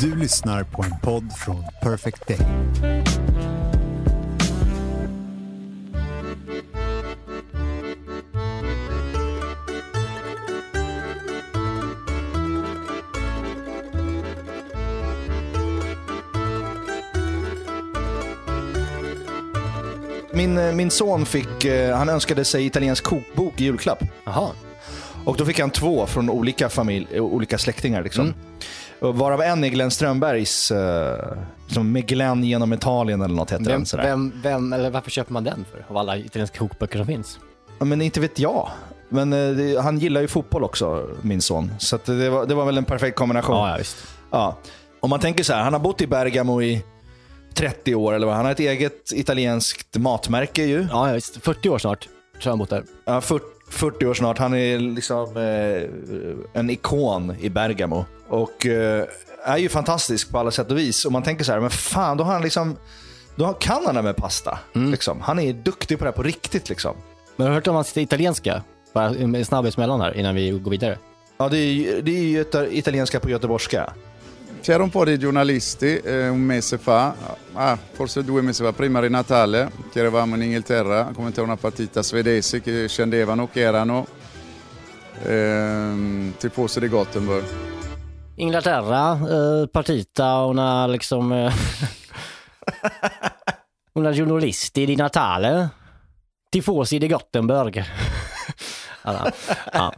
Du lyssnar på en podd från Perfect Day. Min, eh, min son fick, eh, han önskade sig italiensk kokbok i julklapp. Jaha. Och då fick han två från olika, familj, eh, olika släktingar. Liksom. Varav en är Glenn Strömbergs, uh, som med Glenn genom Italien eller något heter Vem, den. Sådär. vem, vem, eller varför köper man den för? Av alla italienska kokböcker som finns? Ja, Men inte vet jag. Men eh, det, han gillar ju fotboll också, min son. Så det, var, det var väl en perfekt kombination. Ja, ja visst. Ja. Om man tänker så här, han har bott i Bergamo i 30 år, eller vad? Han har ett eget italienskt matmärke ju. Ja, ja visst. 40 år snart tror jag han bott där. Ja, 40, 40 år snart. Han är liksom eh, en ikon i Bergamo. Och eh, är ju fantastisk på alla sätt och vis. Och man tänker så här, men fan, då har han liksom... Då kan han det med pasta. Liksom. Han är duktig på det här på riktigt. Liksom. Men har du hört om hans italienska? Bara en snabbis mellan här innan vi går vidare. Ja, det är, det är ju italienska på göteborgska. C'era un po' di giornalisti eh, un mese fa, ah, forse due mesi fa, prima di Natale, che eravamo in Inghilterra a commentare una partita svedese che scendevano, che erano ehm, tifosi di Gothenburg. Inglaterra, eh, partita, una liksom... Eh, una giornalisti di Natale. Tifosi di Gothenburg. ja, ja.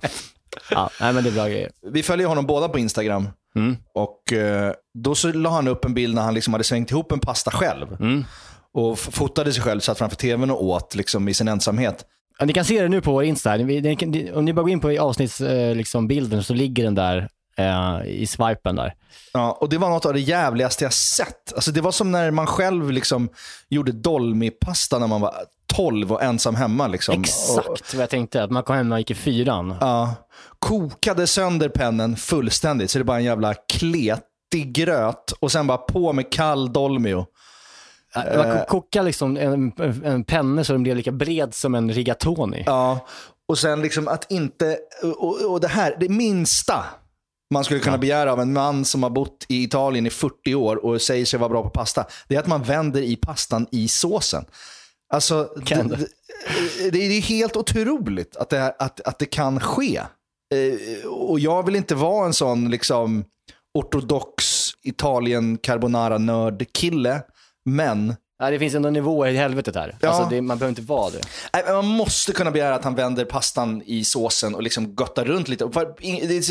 ja, nej men det är bra grejer. Vi följer honom båda på Instagram. Mm. Och eh, Då så la han upp en bild när han liksom hade svängt ihop en pasta själv. Mm. Och fotade sig själv, satt framför tvn och åt liksom, i sin ensamhet. Ja, ni kan se det nu på vår Insta. Om ni bara går in på avsnittsbilden liksom, bilden så ligger den där eh, i swipen där. Ja, och Det var något av det jävligaste jag sett. Alltså, det var som när man själv liksom, gjorde dolmipasta när man var 12 och ensam hemma. Liksom. Och, Exakt vad jag tänkte, att man kom hem och gick i fyran. ja, kokade sönder pennen fullständigt så det är bara en jävla kletig gröt och sen bara på med kall dolmio. Man ko- kokade liksom en, en penne så den blev lika bred som en rigatoni. Ja, och sen liksom att inte, och, och det här, det minsta man skulle kunna begära av en man som har bott i Italien i 40 år och säger sig vara bra på pasta, det är att man vänder i pastan i såsen. Alltså, det, det? det, är helt otroligt att det, att, att det kan ske. Eh, och jag vill inte vara en sån liksom ortodox Italien carbonara-nörd kille, men Ja, det finns ändå nivåer i helvetet här. Ja. Alltså, det, man behöver inte vara det. Nej, Man måste kunna begära att han vänder pastan i såsen och liksom göttar runt lite. Det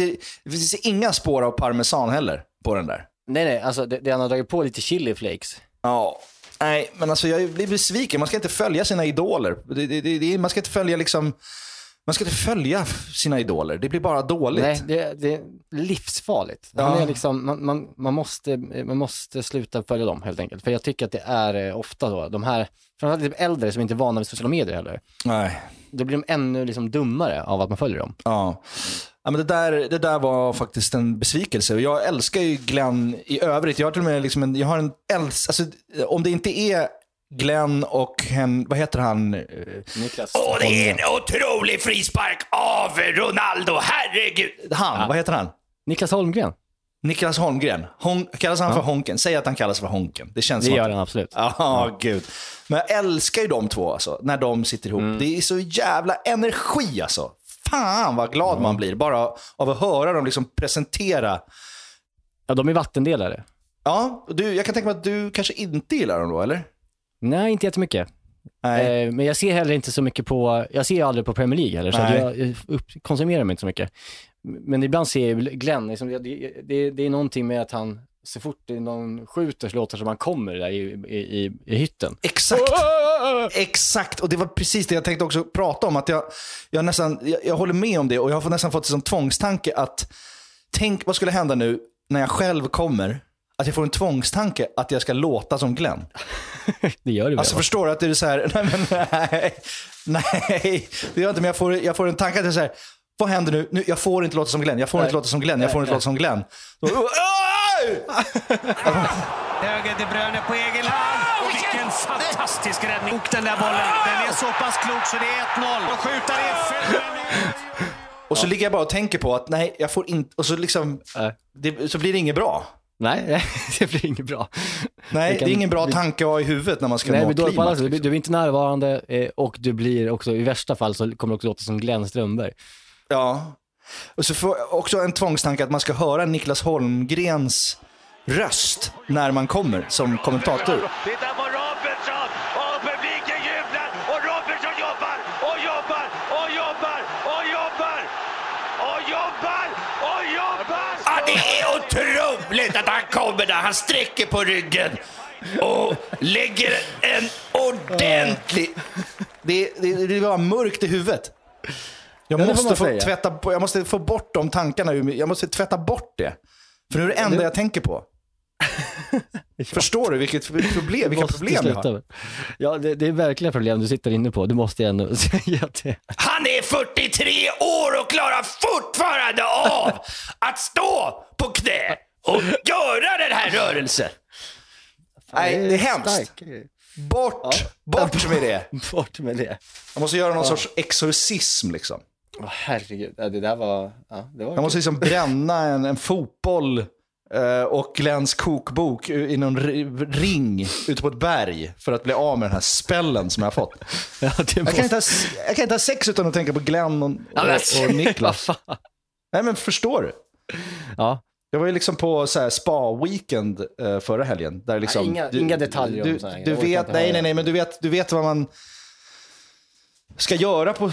ser inga spår av parmesan heller på den där. Nej, nej, alltså det, det han har dragit på lite chili flakes. Ja. Nej, men alltså jag blir besviken. Man ska inte följa sina idoler. Det, man ska inte följa liksom... Man ska inte följa sina idoler. Det blir bara dåligt. Nej, det, det är livsfarligt. Ja. Han är liksom, man, man, man, måste, man måste sluta följa dem helt enkelt. För jag tycker att det är eh, ofta då, de här, framförallt äldre som inte är vana vid sociala medier heller, Nej. då blir de ännu liksom dummare av att man följer dem. Ja. Ja, men det, där, det där var faktiskt en besvikelse. Jag älskar ju Glenn i övrigt. Jag har till och med liksom en, jag har en äls, alltså, om det inte är Glenn och hen, vad heter han? Niklas. Åh, det är en otrolig frispark av Ronaldo, herregud. Han, vad heter han? Niklas Holmgren. Niklas Holmgren. Hon, kallas han för Honken? Säg att han kallas för Honken. Det känns Det gör att... han absolut. Ja, gud. Men jag älskar ju de två alltså, när de sitter ihop. Mm. Det är så jävla energi alltså. Fan vad glad man blir bara av att höra dem liksom presentera. Ja, de är vattendelare. Ja, du, jag kan tänka mig att du kanske inte gillar dem då, eller? Nej, inte jättemycket. Nej. Eh, men jag ser heller inte så mycket på, jag ser aldrig på Premier League heller, så Nej. jag jag upp, konsumerar mig inte så mycket. Men ibland ser jag Glenn, liksom, det, det, det, är någonting med att han, så fort det är någon skjuter så låter det som han kommer där i, i, i, i hytten. Exakt. Exakt, och det var precis det jag tänkte också prata om. Att jag, jag, nästan, jag, jag håller med om det och jag har nästan fått det som tvångstanke att Tänk vad skulle hända nu när jag själv kommer, att jag får en tvångstanke att jag ska låta som Glenn. Det gör du väl? Alltså förstår du att det är så här, nej men nej, nej, det gör jag inte, men jag får, jag får en tanke att det är så här, vad händer nu? nu? Jag får inte låta som Glenn, jag får inte låta som Glenn, jag får inte låta som Glenn. Då! Höger De Bruyne på egen hand. Och vilken fantastisk räddning. Och den där bollen, den är så pass klok så det är 1-0. Och skjuta det. Och så ligger jag bara och tänker på att nej, jag får inte, och så liksom, Nej. det, så blir det inget bra. Nej, det blir inget bra. Nej, Det kan- det är ingen bra tanke att ha i huvudet när man ska Nej, nå men klimax. Du, Liksom. du är inte närvarande eh, och du blir också, i värsta fall så kommer du också låta som Glenn Strömberg. Ja. Och så får också en tvångstanke att man ska höra Niklas Holmgrens röst när man kommer som kommentator. Titta på Robertson! Och publiken jublar! Och Robertson jobbar! Och jobbar! Och jobbar! Och jobbar! Och jobbar! Och jobbar! Ja, det är otroligt att han kommer där. Han sträcker på ryggen och lägger en ordentlig... Det, det, det var mörkt i huvudet. Jag det måste, få säga. tvätta, jag måste få bort de tankarna. ur mig. Jag måste tvätta bort det. För nu är det enda jag tänker på. Förstår du vilket problem, vilka problem jag har? med. Ja, det, det är verkligen problem du sitter inne på. Du måste ju ändå säga det. Han är 43 år och klarar fortfarande av att stå på knä och göra den här rörelsen. Nej, det är hemskt. Stark. Bort, bort med det. Bort med det. Jag måste göra någon sorts exorcism liksom. Åh, herregud, ja, det där var... Ja, det var Jag måste liksom bränna en, en fotboll eh, och Glenns kokbok i någon ri- ring ute på ett berg för att bli av med den här spällen som jag har fått. Ja, det Jag kan inte ha, jag kan inte ha sex utan att tänka på Glenn och, och, och Niklas. Nej men förstår du? Ja, Jag var ju liksom på så spa-weekend eh, förra helgen. Där liksom, Nej, inga- inga detaljer om du, så här. du vet, nej, nej, nej, men du vet, du vet vad man ska göra på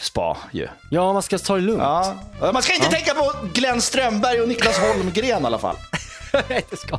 spa ju. ja man ska ta det lugnt. Ja. Man ska inte tänka på Glenn Strömberg och Niklas Holmgren i alla fall. Nej, det ska.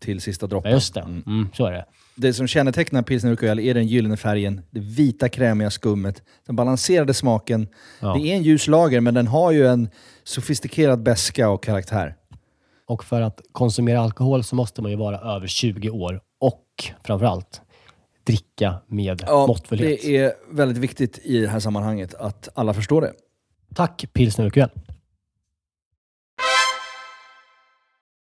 Till sista droppen. Ja, just det. Mm, så är det. Det som kännetecknar pilsner urquell är den gyllene färgen, det vita krämiga skummet, den balanserade smaken. Ja. Det är en ljus lager, men den har ju en sofistikerad beska och karaktär. Och för att konsumera alkohol så måste man ju vara över 20 år och framförallt dricka med måttfullhet. det är väldigt viktigt i det här sammanhanget att alla förstår det. Tack Pilsner Urquell.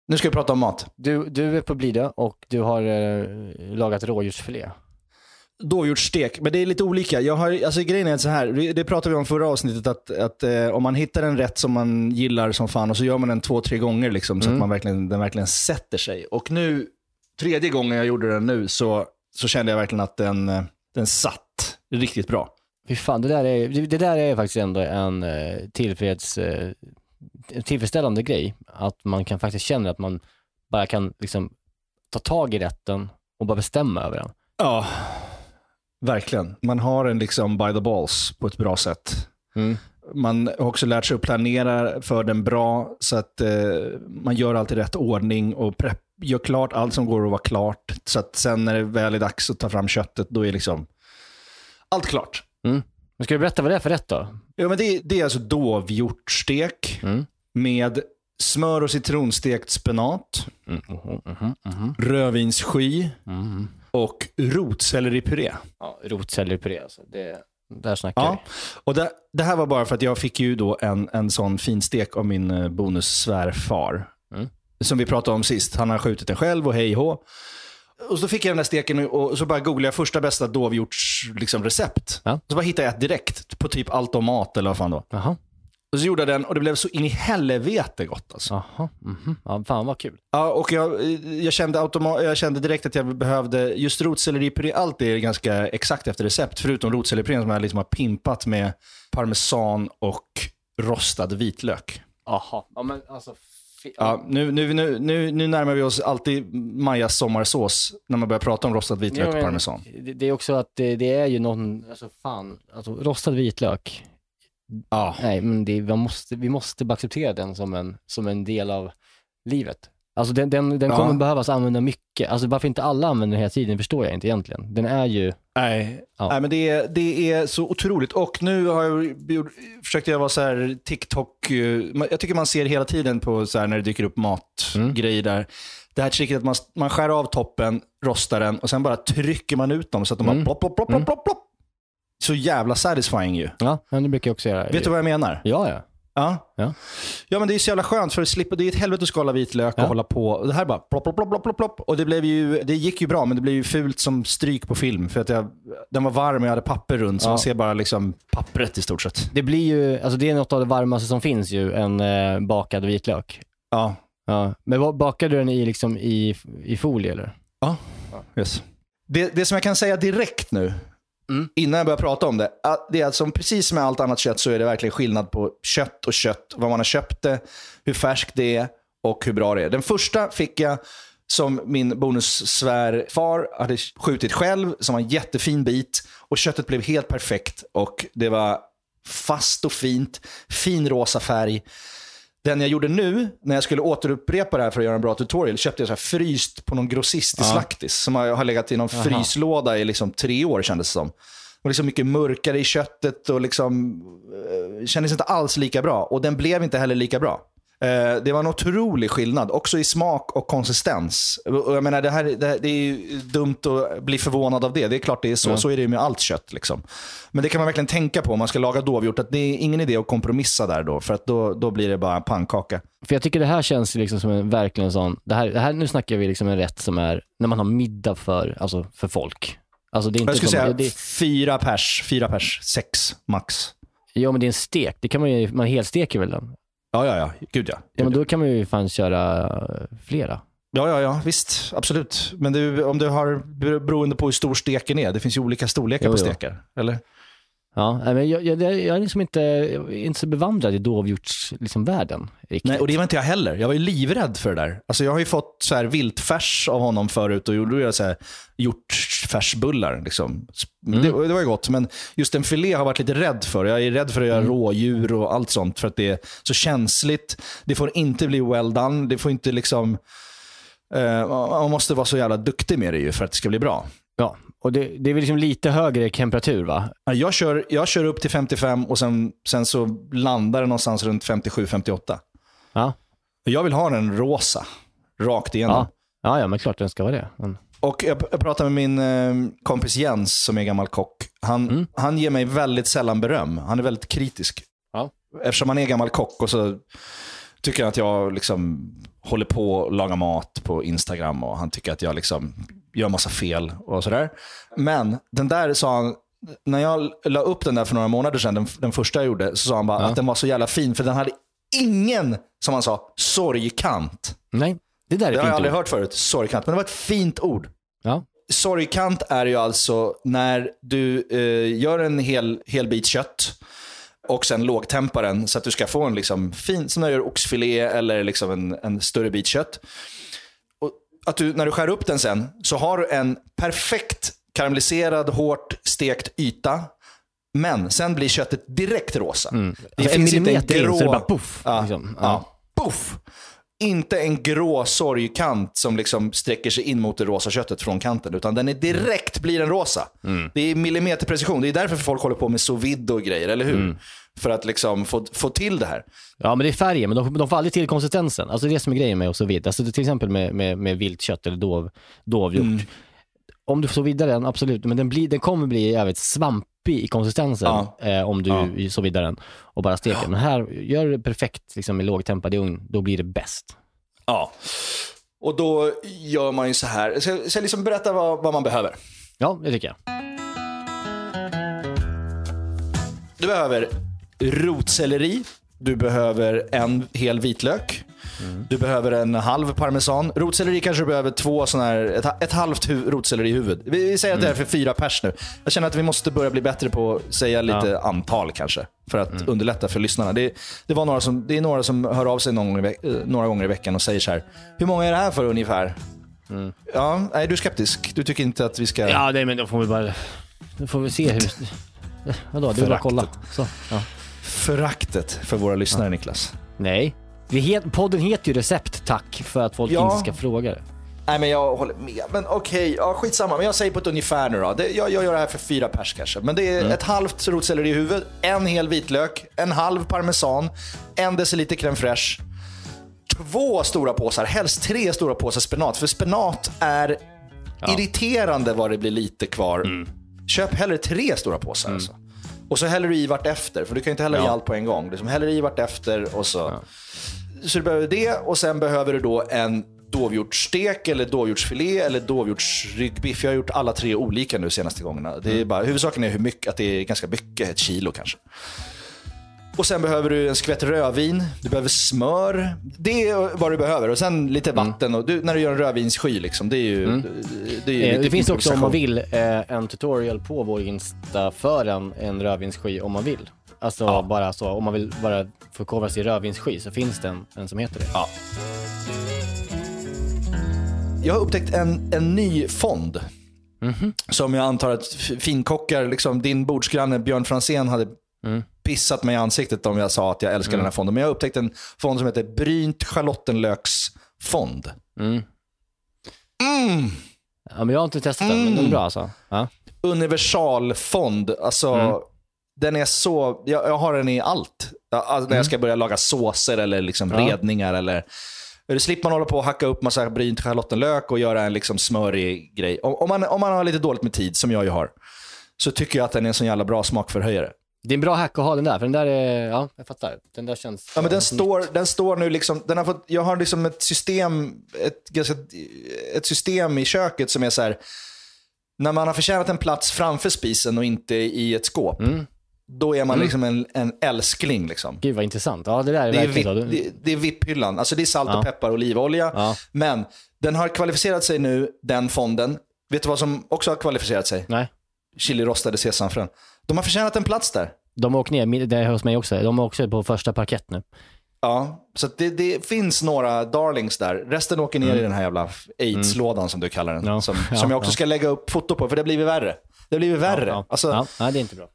Nu ska vi prata om mat. Du, du är på Blida och du har eh, lagat rådjursfilé. Dårhjortsstek, men det är lite olika. Jag har, alltså, grejen är så här, det det pratade vi om förra avsnittet, att, att eh, om man hittar en rätt som man gillar som fan och så gör man den två, tre gånger liksom, så att man verkligen, den verkligen sätter sig. Och nu, tredje gången jag gjorde den nu, så, så kände jag verkligen att den, eh, den satt riktigt bra. Fy fan, det där är, det, det där är faktiskt ändå en eh, tillfreds, eh, tillfredsställande grej. Att man kan faktiskt känna att man bara kan liksom ta tag i rätten och bara bestämma över den. Ja, verkligen. Man har den liksom by the balls på ett bra sätt. Man har också lärt sig att planera för den bra, så att eh, man gör alltid rätt ordning och prepp, gör klart allt som går att vara klart. Så att sen när det väl är dags att ta fram köttet, då är liksom allt klart. Men ska du berätta vad det är för rätt då? Ja, men det, det är alltså dovhjortsstek Mm. med smör och citronstekt spenat, Mm, mhm, mhm, mhm. rödvinssky Mm. och rotselleripuré. Ja, rotselleripuré alltså. Det, där snackar Ja, vi. och det, det här var bara för att jag fick ju då en, en sån finstek av min eh, bonussvärfar. Mm. Som vi pratade om sist. Han har skjutit den själv och hej hå. Och så fick jag den där steken och så bara googlade jag första bästa dovhjorts liksom, recept. Ja. Så bara hittade jag ett direkt på typ allt om mat eller vad fan då. Jaha. Och så gjorde jag den och det blev så in i helvete gott alltså. Jaha. mhm. Ja, fan vad kul. Ja, och jag, jag, kände automa- jag kände direkt att jag behövde, just rotselleripuré, allt är ganska exakt efter recept, förutom rotselleripurén som jag liksom har pimpat med parmesan och rostad vitlök. Jaha. Ja, men alltså Ja, nu, nu, nu, nu, nu närmar vi oss alltid Majas sommarsås när man börjar prata om rostad vitlök och parmesan. Det, det är också att det, det är ju någon, alltså fan, alltså rostad vitlök. Ja. Nej, men det, man måste, vi måste bara acceptera den som en, som en del av livet. Alltså den, den, den Ja. kommer behövas använda mycket. Alltså varför inte alla använder den hela tiden förstår jag inte egentligen. Den är ju, Nej, Ja. Nej men det är, det är så otroligt. Och nu har jag gjort, försökt jag vara så här TikTok, eh, jag tycker man ser hela tiden på så när det dyker upp matgrejer där. Det här tricket att man, man skär av toppen, rostar den och sen bara trycker man ut dem så att de bara plopp, plopp, plopp, plopp, plopp, plopp. Så jävla satisfying ju. ja, men det brukar jag också göra. Vet du vad jag menar? Ja, ja. Ja. Ja. ja, men det är så jävla skönt för att slippa, det är ett helvete att skala vitlök och Ja. hålla på. Det här bara plopp, plopp, plopp, plopp, plopp. Och det, blev ju, det gick ju bra, men det blev ju fult som stryk på film. För att jag, den var varm och jag hade papper runt, så Ja. man ser bara liksom pappret i stort sett. Det blir ju, alltså det är något av det varmaste som finns ju, en eh, bakad vitlök. Ja, Ja. Men bakar du den i, liksom, i, i folie eller? ja. Yes. Det, det som jag kan säga direkt nu, Mm. innan jag börjar prata om det, att det är alltså, att som med allt annat kött så är det verkligen skillnad på kött och kött. Vad man har köpt det, hur färskt det är och hur bra det är. Den första fick jag som min bonussvärfar hade skjutit själv, som var en jättefin bit. Och köttet blev helt perfekt och det var fast och fint, fin rosa färg. Den jag gjorde nu, när jag skulle återupprepa det här för att göra en bra tutorial, köpte jag så här fryst på någon grossist i Slaktis. Som har, har legat i någon fryslåda i liksom tre år kändes det som. Och liksom mycket mörkare i köttet och liksom, eh, kändes inte alls lika bra. Och den blev inte heller lika bra. Eh, det var en otrolig skillnad, också i smak och konsistens. Och jag menar, det, här, det, det är ju dumt att bli förvånad av det. Det är klart det är så. Så är det ju med allt kött. Liksom. Men det kan man verkligen tänka på om man ska laga dovhjort. Att det är ingen idé att kompromissa där då. För att då, då blir det bara en pannkaka. För jag tycker det här känns liksom som en verkligen sån, det här, det här, nu snackar vi liksom en rätt som är när man har middag för, alltså för folk. Alltså det är inte Jag skulle som, säga det, fyra pers, fyra pers, sex max. ja men det är en stek, det kan man ju, man helsteker väl den? Ja, ja, ja. Gud ja. Ja men då kan man ju fan köra flera. Ja, ja, ja, visst. Absolut. Men du, om du har, beroende på hur stor steken är, det finns ju olika storlekar Jo, på jo. stekar. Eller? Ja, men jag, jag, jag är liksom inte, jag är inte så bevandrad i dovhjortsvärlden liksom, världen, riktigt. Nej, och det var inte jag heller. Jag var ju livrädd för det där. Alltså, jag har ju fått så här viltfärs av honom förut och då gjorde jag så här hjortfärsbullar. Liksom. Det, det var ju gott, men just en filé har jag varit lite rädd för. Jag är rädd för att göra rådjur och allt sånt för att det är så känsligt. Det får inte bli well done. Det får inte liksom... eh, man måste vara så jävla duktig med det ju för att det ska bli bra. Ja, och det, det är väl liksom lite högre temperatur va? Ja, Jag kör, jag kör upp till 55 och sen, sen så landar det någonstans runt 57-58. Ja, Jag vill ha den rosa, rakt igenom. ja, ja, ja men klart den ska vara det. Men, Och jag, pratade med min eh, kompis Jens som är gammal kock. Han, Mm. han ger mig väldigt sällan beröm. Han är väldigt kritisk. Ja. Eftersom han är gammal kock och så tycker han att jag liksom håller på och lagar mat på Instagram och han tycker att jag liksom gör massa fel och sådär. Men den där sa han, när jag la upp den där för några månader sedan, den, den första jag gjorde, så sa han bara Ja. att den var så jävla fin för den hade ingen, som han sa, sorgkant. nej, det där är Det har jag aldrig ord. hört förut, sorgkant. Men det var ett fint ord. Ja. Sorgkant är ju alltså när du eh, gör en hel, hel bit kött och sen lågtempar den så att du ska få en liksom fin, som när du gör oxfilé eller liksom en, en större bit kött. Och att du, när du skär upp den sen så har du en perfekt karamelliserad, hårt stekt yta. Men sen blir köttet direkt rosa. Det Alltså, en millimeter in så det bara puff, Ja, liksom. ja. Puff! Inte en grå sorgkant som liksom sträcker sig in mot det rosa köttet från kanten. Utan den är direkt blir den rosa. Det är millimeterprecision. Det är därför folk håller på med sous vide och grejer, eller hur? För att liksom få, få till det här. Ja, men det är färgen, men de, de får aldrig till konsistensen. Alltså det är det som är grejen med och så vidare. Alltså till exempel med, med, med viltkött eller dov, dovhjort. Om du så vidare den, absolut, men den, blir, den kommer bli jävligt svampig i konsistensen Ja. eh, om du Ja. så vidare den och bara steker. Men här, gör det perfekt liksom, i lågtempad ugn, då blir det bäst. Ja. Och då gör man ju så här. Ska jag liksom berätta vad, vad man behöver? Ja, det tycker jag. Du behöver rotselleri. Du behöver en hel vitlök. Du behöver en halv parmesan. Rotselleri kanske du behöver två såna här, ett, ett halvt hu- rotselleri i huvud. Vi, vi säger att det är för fyra pers nu. Jag känner att vi måste börja bli bättre på att säga lite antal kanske. För att underlätta för lyssnarna. Det, det, var några som, det är några som hör av sig någon eh, några gånger i veckan och säger så här. Hur många är det här för ungefär? Ja, är du skeptisk? Du tycker inte att vi ska... Ja, nej, men då får vi bara... Då får vi se hur... Vadå, det är bara att kolla. Så, ja. Föraktet för våra lyssnare Niklas. Nej. Vi het, podden heter ju Recept, tack, för att folk Ja. inte ska fråga det. Nej men jag håller med. Men okej, ja, skitsamma. Men jag säger på ett ungefär nu då. Det, jag, jag gör det här för fyra pers kanske. Men det är Mm. ett halvt rotselleri i huvud, en hel vitlök, en halv parmesan, en deciliter crème fraîche, två stora påsar, helst tre stora påsar spenat. För spenat är irriterande vad det blir lite kvar. Mm. Köp hellre tre stora påsar alltså. Och så häller du i vart efter, för du kan inte hälla i Ja. allt på en gång. Liksom häller i vart efter och så. Så du behöver det och sen behöver du då en dovhjortsstek eller dovhjortsfilé eller dovhjortsryggbiff. Jag har gjort alla tre olika nu senaste gångerna. Det är bara, huvudsaken är hur mycket, att det är ganska mycket, ett kilo kanske. Och sen behöver du en skvätt rödvin, du behöver smör. Det är vad du behöver. Och sen lite vatten. Och du, när du gör en rödvinssky, liksom, det är ju... Det, är ju Eh, det finns också om man vill eh, en tutorial på vår Insta för en, en rödvinssky om man vill. Alltså bara så, om man vill bara förkovra sig i rödvinssky så finns det en, en som heter det. Ja. Jag har upptäckt en, en ny fond. Som jag antar att finkockar, liksom din bordsgranne Björn Fransén hade pissat mig i ansiktet om jag sa att jag älskar den här fonden. Men jag har upptäckt en fond som heter Brynt Charlottenlöksfond. Ja, men jag har inte testat den, men den är bra alltså. Ja. Universalfond. Alltså, den är så, jag, jag har den i allt. Alltså, när jag ska börja laga såser eller liksom Ja. redningar. Eller, eller slipper man hålla på och hacka upp massa brynt schalottenlök och göra en liksom smörig grej. Om, om, man, om man har lite dåligt med tid, som jag ju har, så tycker jag att den är en sån jävla bra smakförhöjare. Det är en bra hack att ha den där, för den där är, ja, jag fattar. Den där känns... Ja, men den, står, den står nu liksom, den har fått, jag har liksom ett system, ett, ganska, ett system i köket som är så här, när man har förtjänat en plats framför spisen och inte i ett skåp, då är man liksom en, en älskling. Liksom. Gud vad intressant. Ja, det där är Det är. VIP, det, det är VIP-hyllan. Alltså det är salt Ja. och peppar och olivolja. Ja. Men den har kvalificerat sig nu, den fonden. Vet du vad som också har kvalificerat sig? Nej. Chili rostade sesamfrön. De har förtjänat en plats där. De har åkt ner, det är hos mig också. De är också på första parkett nu. Ja, så det, det finns några darlings där. Resten åker ner i den här jävla aids-lådan som du kallar den. Mm. Ja. Som, Ja, som jag också ja. ska lägga upp foto på, för det har blivit värre. Det har blivit värre. Ja, Alltså, ja, det är inte bra.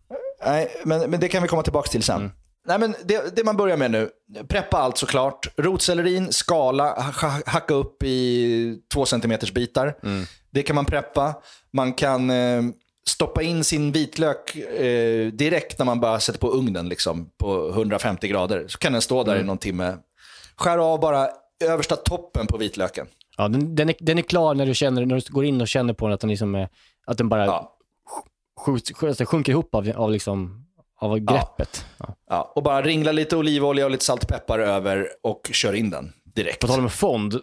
Nej, men, men det kan vi komma tillbaka till sen. Nej, men det, det man börjar med nu, preppa allt såklart. Rotsellerin, skala, ha, hacka upp i två centimeters bitar. Det kan man preppa. Man kan eh, stoppa in sin vitlök eh, direkt när man bara sätter på ugnen liksom, på 150 grader. Så kan den stå där i någon timme. Skär av bara översta toppen på vitlöken. Ja, den, den, är, den är klar när du, känner, när du går in och känner på den, att den, liksom är, att den bara Ja. alltså sjunker ihop av, av, liksom, av greppet. Ja. Ja, och bara ringla lite olivolja och lite salt och peppar över och kör in den direkt. På tal om fond,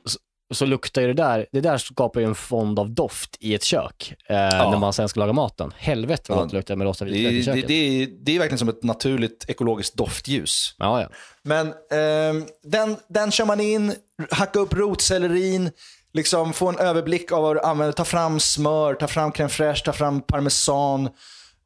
så, så luktar ju det där, det där skapar ju en fond av doft i ett kök. Eh, När man sen ska laga maten. Helvete vad Ja. det luktar med det, vitlök i det, köket. det, är, det är verkligen som ett naturligt ekologiskt doftljus. Ja, ja. Men ehm, den, den kör man in, hacka upp rotsellerin, liksom få en överblick av vad du använder. Ta fram smör, ta fram crème fraîche, ta fram parmesan.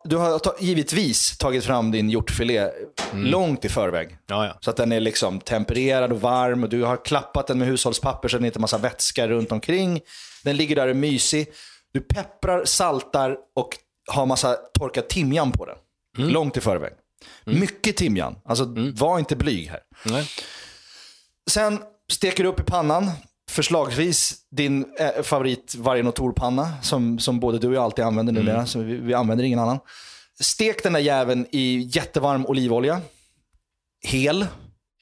Du har ta, givetvis tagit fram din hjortfilé långt i förväg. Ja, ja. Så att den är liksom tempererad och varm och du har klappat den med hushållspapper så att det inte är massa vätska runt omkring. Den ligger där och är mysig. Du pepprar, saltar och har massa torkad timjan på den. Långt i förväg. Mycket timjan. Alltså, var inte blyg här. Nej. Sen steker du upp i pannan. Förslagsvis din eh, favorit Vargenotor-panna som, som både du och jag alltid använder numera. Så vi, vi använder ingen annan. Stek den där jäveln i jättevarm olivolja. Hel.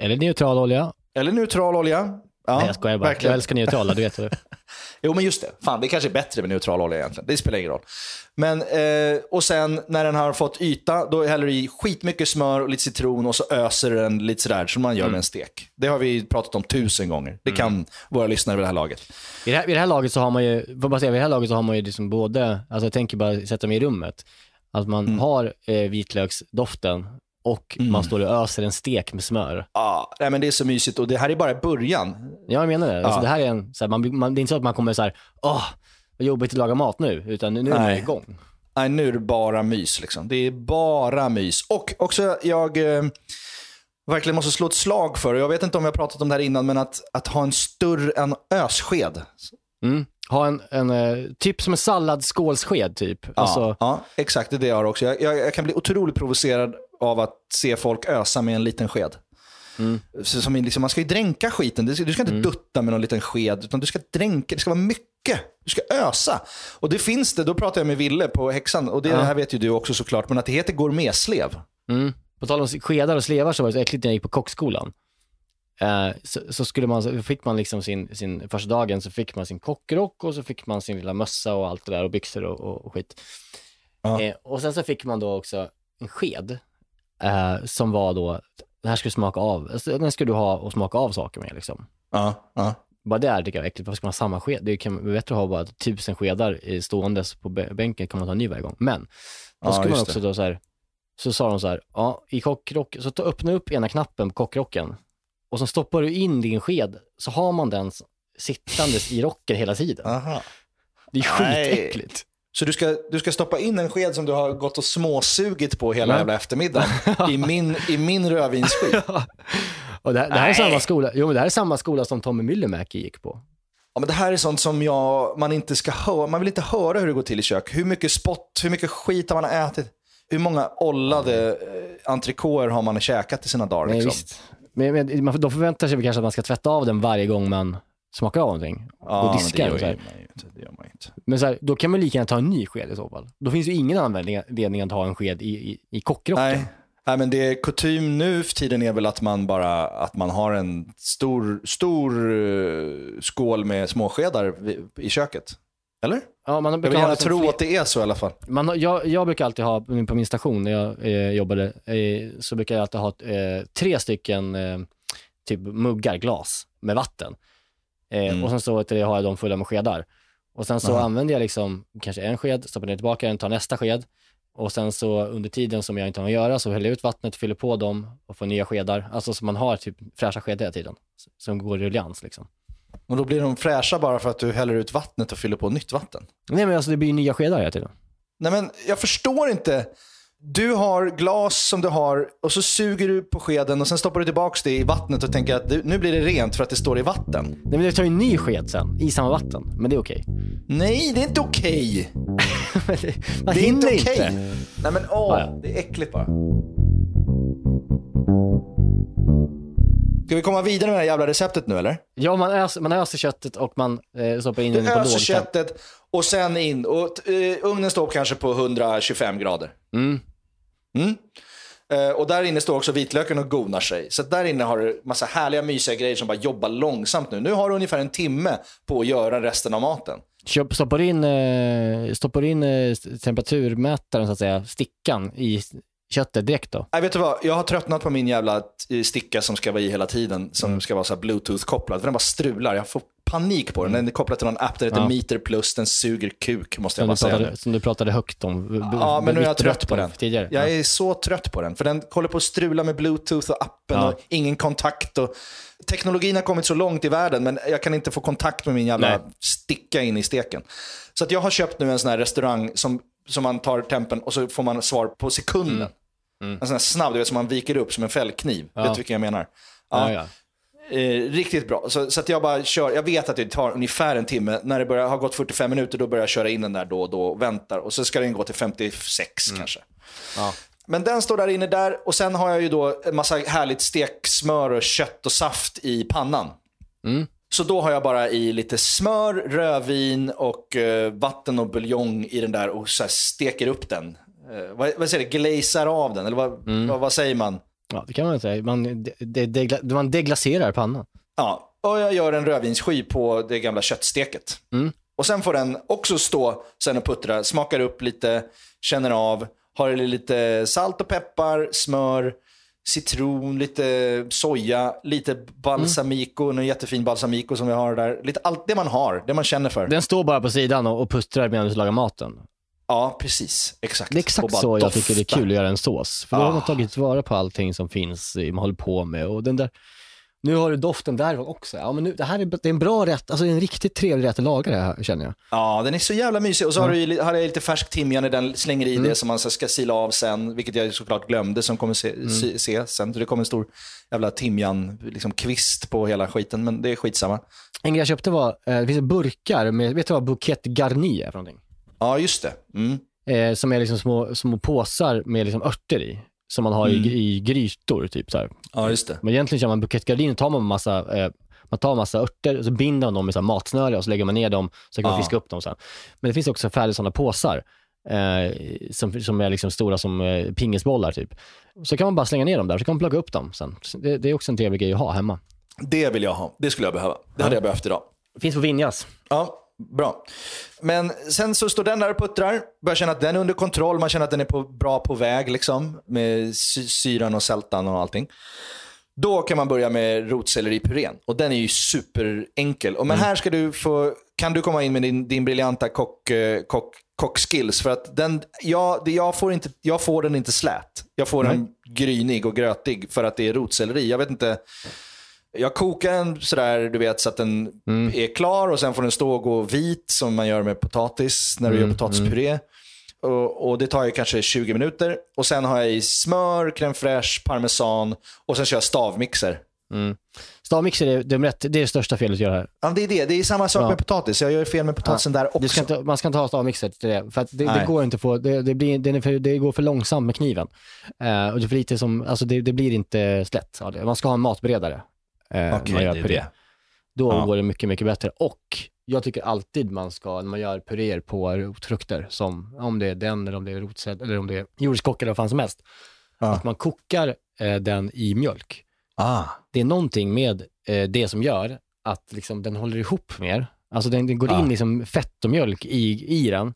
Eller neutral olja. Eller neutral olja. Ja, Nej, jag skojar bara. verkligen. Jag älskar neutrala, du vet. Jo, men just det. Fan, det kanske är bättre med neutral olja egentligen. Det spelar ingen roll. Men, eh, och sen när den har fått yta, då häller du i skitmycket smör och lite citron och så öser den lite sådär som man gör med en stek. Det har vi pratat om tusen gånger. Det kan våra lyssnare vid det här laget. Vid det här, vid det här laget så har man ju, bara säga, vid det här laget så har man ju liksom både, alltså jag tänker bara sätta mig i rummet, att man Mm. har eh, vitlöksdoften och Mm. man står och öser en stek med smör. Ja, nej, men det är så mysigt och det här är bara början. Ja, jag menar det. Alltså, Ja. det här är en, så här, man, man, det är inte så att man kommer så här, åh, vad jobbigt att laga mat nu, utan nu nu är man Nej. igång. Nej, nu är det bara mys. Liksom. Det är bara mys. Och också, jag eh, verkligen måste slå ett slag för, jag vet inte om har pratat om det här innan, men att, att ha en större en össked. Mm. Ha en, en eh, typ som en salladsskålssked typ. Ja, Alltså, ja, exakt. Det är det jag har också. Jag, jag, jag kan bli otroligt provocerad av att se folk ösa med en liten sked. Mm. Som liksom, man ska ju dränka skiten. Du ska, du ska inte dutta med någon liten sked, utan du ska dränka. Det ska vara mycket. Du ska ösa. Och det finns det, då pratar jag med Ville på Häxan, och det, Ja. det här vet ju du också såklart, men att det heter gourmetslev. Mm. På tal om skedar och slevar så var det så äckligt när jag gick på kockskolan. Eh, så, så skulle man, så fick man liksom sin, sin, första dagen så fick man sin kockrock och så fick man sin lilla mössa och allt det där och byxor och, och, och skit. Ja. Eh, och sen så fick man då också en sked eh, som var då, den här skulle smaka av, alltså, den skulle du ha och smaka av saker med liksom. Ja, ja. Bara det här tycker jag är äckligt, varför ska man ha samma sked? Det kan vara bättre att ha bara tusen skedar i ståendes på bä- bänken, kan man ta en ny varje gång. Men, då Ja, skulle man också det. då så här, så sa de så här, ja, i kockrock, så ta, öppna upp ena knappen på kockrocken och så stoppar du in din sked, så har man den sittandes i rocken hela tiden. Aha. Det är skitäckligt. Så du ska, du ska stoppa in en sked som du har gått och småsugit på hela jävla eftermiddagen i min, i min rödvinsskid. Och det, här, det här är samma skola, jo men det här är samma skola som Tommy Myllymäki gick på. Ja, men det här är sånt som jag, man inte ska höra. Man vill inte höra hur det går till i kök. Hur mycket spott, hur mycket skit har man ätit? Hur många ollade eh, entrecôter har man käkat i sina dagar? Nej, Liksom? Men, men de förväntar sig kanske att man ska tvätta av den varje gång man smakar av någonting. Ja, och men diska det den. gör man ju inte. Det gör man inte. Men så här, då kan man lika gärna ta en ny sked i så fall. Då finns ju ingen användning anledning att ha en sked i, i, i kockrocken. Nej. Nej, men det är kutym nu för tiden är väl att man bara att man har en stor, stor eh, skål med småskedar i köket. Eller? Ja, man Jag vill gärna tro fler- att det är så i alla fall. Man, har- jag, jag brukar alltid ha, på min station när jag eh, jobbade, eh, så brukar jag alltid ha eh, tre stycken eh, typ muggar, glas med vatten. Eh, Mm. Och sen så har jag dem fulla med skedar. Och sen så Aha. använder jag liksom kanske en sked, stoppar ner tillbaka den, tar nästa sked. Och sen så under tiden som jag inte har att göra så häller jag ut vattnet, fyller på dem och får nya skedar. Alltså så man har typ fräscha skedar hela tiden. Som går i ruljans liksom. Och då blir de fräscha bara för att du häller ut vattnet och fyller på nytt vatten. Nej men alltså det blir ju nya skedar hela tiden. Nej men jag förstår inte. Du har glas som du har och så suger du på skeden och sen stoppar du tillbaka det i vattnet och tänker att du, nu blir det rent för att det står i vatten. Nej men jag tar ju en ny sked sen, i samma vatten. Men det är okej. Nej, det är inte okej. man Det är inte hinner okej. Nej men åh, Ja, ja. det är äckligt bara. Ska vi komma vidare med det här jävla receptet nu eller? Ja, man öser, man öser köttet och man eh, stoppar in Du den på öser köttet och sen in. Och uh, ugnen står kanske på 125 grader. Mm. Mm. Eh, och där inne står också vitlöken och gonar sig. Så där inne har du massa härliga mysiga grejer som bara jobbar långsamt nu. Nu har du ungefär en timme på att göra resten av maten. Köp, stoppar in, eh, stoppar in eh, temperaturmätaren, så att säga, stickan i köttet direkt då. Nej, vet du vad? Jag har tröttnat på min jävla eh, sticka som ska vara i hela tiden. Som Mm. ska vara så bluetooth-kopplad. För den bara strular. Jag får panik på den. Den är kopplad till någon app där det heter Mm. Ja. Meter Plus. Den suger kuk, måste jag Som bara säga pratade, som du pratade högt om. Ja, men nu är jag trött rött på den. Tidigare. Jag Ja. är så trött på den. För den håller på att strula med bluetooth och appen Ja. och ingen kontakt. Och... Teknologin har kommit så långt i världen men jag kan inte få kontakt med min jävla Nej. sticka in i steken. Så att jag har köpt nu en sån här restaurang som, som man tar tempen och så får man svar på sekunden. Mm. En sån här snabb, du vet som man viker upp som en fällkniv. Ja. Vet du vilken jag menar? Ja, ja. Eh, riktigt bra. Så, så att jag bara kör, jag vet att det tar ungefär en timme. När det börjar, har gått 45 minuter då börjar jag köra in den där då och då och väntar. Och så ska den gå till 56 kanske. Ja. Men den står där inne där och sen har jag ju då en massa härligt steksmör och kött och saft i pannan. Mm. Så då har jag bara i lite smör, rödvin och eh, vatten och buljong i den där och så steker upp den. Eh, vad, vad säger det? Glazar av den? Eller vad, Mm. vad, vad säger man? ja, det kan man säga. Man, de, de, man deglacerar pannan. Ja, och jag gör en rödvinssky på det gamla köttsteket. Mm. Och sen får den också stå sen och puttra, smakar upp lite, känner av, har lite salt och peppar, smör, citron, lite soja, lite balsamico, en jättefin balsamico som vi har där. Lite allt det man har, det man känner för. Den står bara på sidan och, och puttrar medan du lagar maten. Ja, precis. Exakt. Det är exakt så jag tycker det är dofta. kul att göra en sås. För då har Ah. man tagit vara på allting som finns, man håller på med. Och den där, nu har du doften därifrån också. Ja, men nu, det här är, det är en bra rätt, alltså en riktigt trevlig rätt att laga det här känner jag. Ja, den är så jävla mysig. Och så har, du, har jag lite färsk timjan i den, slänger Mm. i det som man ska sila av sen, vilket jag såklart glömde som kommer se, Mm. se, se sen. Så det kommer en stor jävla timjan, liksom kvist på hela skiten, men det är skitsamma. En grej jag köpte var, eh, det finns burkar med, vet du vad bouquet garni är för någonting? Ja, just det. Mm. Eh, som är liksom små, små påsar med liksom örter i. Som man har Mm. i, i grytor typ så här. Ja, just det. Men egentligen kör man bouquet garni, tar man massa, eh, man tar massa örter och så binder man dem här matsnöre och så lägger man ner dem så kan man Ja. fiska upp dem sen. Men det finns också färdiga sådana påsar eh, som, som är liksom stora som eh, pingisbollar typ. Så kan man bara slänga ner dem där så kan man plocka upp dem sen. Det, det är också en trevlig grej att ha hemma. Det vill jag ha. Det skulle jag behöva. Det hade jag behövt idag. Finns på Vinjas. Ja, bra. Men sen så står den där och puttrar, börjar känna att den är under kontroll, man känner att den är på, bra på väg liksom, med sy- syran och sältan och allting. Då kan man börja med rotselleripurén och den är ju superenkel. Och men här ska du få, kan du komma in med din, din briljanta kock, eh, kock, kockskills för att den, ja, det, jag, får inte, jag får den inte slät. Jag får den grynig och grötig för att det är rotselleri. Jag vet inte, jag kokar den sådär, du vet, så att den är klar och sen får den stå och gå vit som man gör med potatis när du gör potatispuré. Och, och det tar ju kanske 20 minuter. Och sen har jag i smör, crème fraîche, parmesan och sen kör jag stavmixer. Stavmixer är, det, är det största felet att göra här. Ja, det är det. Det är samma sak Ja. med potatis. Jag gör fel med potatisen där också. Ska inte, man ska inte ha stavmixer till det, för det, det går inte få, det, det, blir, för, det går för långsamt med kniven. Eh, och det, för lite som, alltså det, blir inte slätt. Man ska ha en matberedare. Eh, Okej, man gör puré. det. Då Ja. går det mycket, mycket bättre. Och jag tycker alltid man ska, när man gör puréer på rotfrukter, som om det är den eller om det är rotsäd eller om det är jordskock eller vad fan som helst, Ja. att man kokar eh, den i mjölk. Ah. Det är någonting med eh, det som gör att liksom, den håller ihop mer. Alltså den, den går Ja. in liksom fett och mjölk i, i den.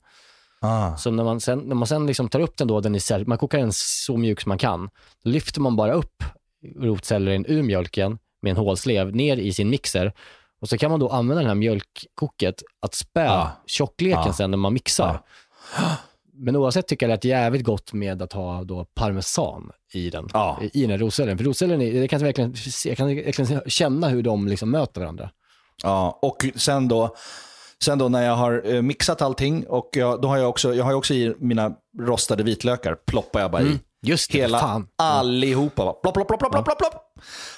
Ah. Så när man sen, när man sen liksom tar upp den då, den är, man kokar den så mjuk som man kan, då lyfter man bara upp rotsellerin ur mjölken med en hålslev ner i sin mixer och så kan man då använda det här mjölkkoket att spä Ja. tjockleken Ja. sen när man mixar. Men oavsett tycker jag det är jävligt gott med att ha då parmesan i den, Ja. i den här rotsellerin. För rotsellerin, är- det kan jag verkligen, jag kan verkligen känna hur de liksom möter varandra. Ja, och sen då, sen då när jag har eh, mixat allting och jag, då har jag också, jag har också i mina rostade vitlökar, ploppar jag bara i. Just det, Hela, fan. allihopa. Bara, plopp, plopp, plopp, plopp, plopp, plopp.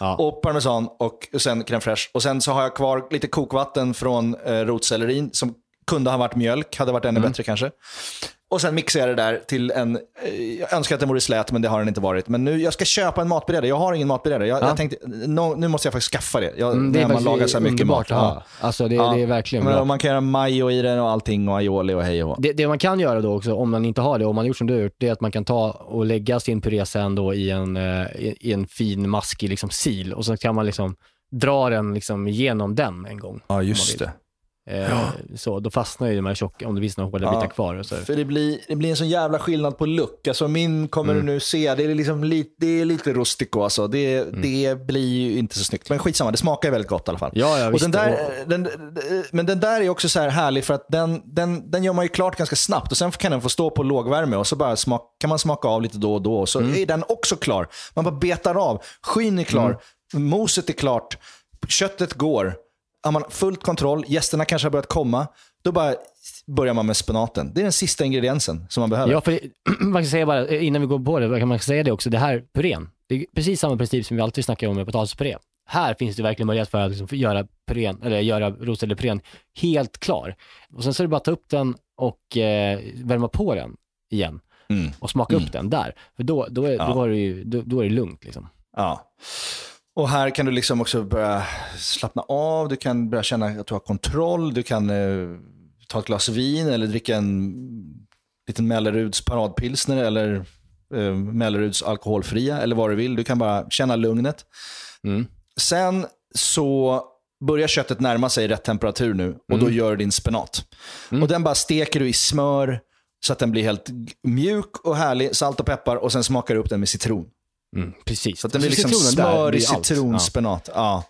Ja. Och parmesan och sen crème fraîche. Och sen så har jag kvar lite kokvatten från eh, rotsellerin som kunde ha varit mjölk, hade varit ännu bättre kanske. Och sen mixar jag det där till en, eh, jag önskar att den vore slät men det har den inte varit. Men nu, jag ska köpa en matberedare, jag har ingen matberedare. Jag, Ja. jag tänkte, no, nu måste jag faktiskt skaffa det. Jag, Mm, det är när man lagar så här mycket mat. ha. Alltså det, Ja. det är verkligen Men bra. Man kan göra majo i den och allting och aioli och hej och. Det, det man kan göra då också, om man inte har det, om man har gjort som du har gjort, det är att man kan ta och lägga sin puré sen då i en, eh, i, en fin maskig liksom sil och så kan man liksom dra den liksom igenom den en gång. Ja, just det. Vill. Eh, Så då fastnar ju de här tjocka, om det finns några hårda Ja. bitar kvar. Och så. För det blir, det blir en sån jävla skillnad på look. Alltså min kommer Mm. du nu se, det är, liksom lite, det är lite rustico alltså. Det, det blir ju inte så snyggt. Men skitsamma, det smakar väldigt gott i alla fall. Mm. Ja, ja, och den där, den, men den där är också så här härlig för att den, den, den gör man ju klart ganska snabbt och sen kan den få stå på lågvärme och så bara smak, kan man smaka av lite då och då så Mm. är den också klar. Man bara betar av. Skyn är klar, moset är klart, köttet går. Har man fullt kontroll, gästerna kanske har börjat komma, då bara börjar man med spenaten. Det är den sista ingrediensen som man behöver. Ja, för det, man kan säga bara, eh, innan vi går på det, kan man säga det också, det här purén, det är precis samma princip som vi alltid snackar om med potatispuré. Här finns det verkligen möjlighet för att liksom göra purén, eller göra rotselleripurén helt klar. Och sen så är det bara att ta upp den och eh, värma på den igen Mm. och smaka upp den där. För då, då, är, Ja. då, är det ju, då, då är det lugnt liksom. Ja. Och här kan du liksom också börja slappna av, du kan börja känna att du har kontroll, du kan eh, ta ett glas vin eller dricka en liten Melleruds paradpilsner eller eh, Melleruds alkoholfria eller vad du vill. Du kan bara känna lugnet. Mm. Sen så börjar köttet närma sig rätt temperatur nu och Mm. då gör du din spenat. Och den bara steker du i smör så att den blir helt mjuk och härlig, salt och peppar och sen smakar du upp den med citron. Mm, precis. Så att den blir liksom citronen där smör i blir allt. citronspenat. Ja.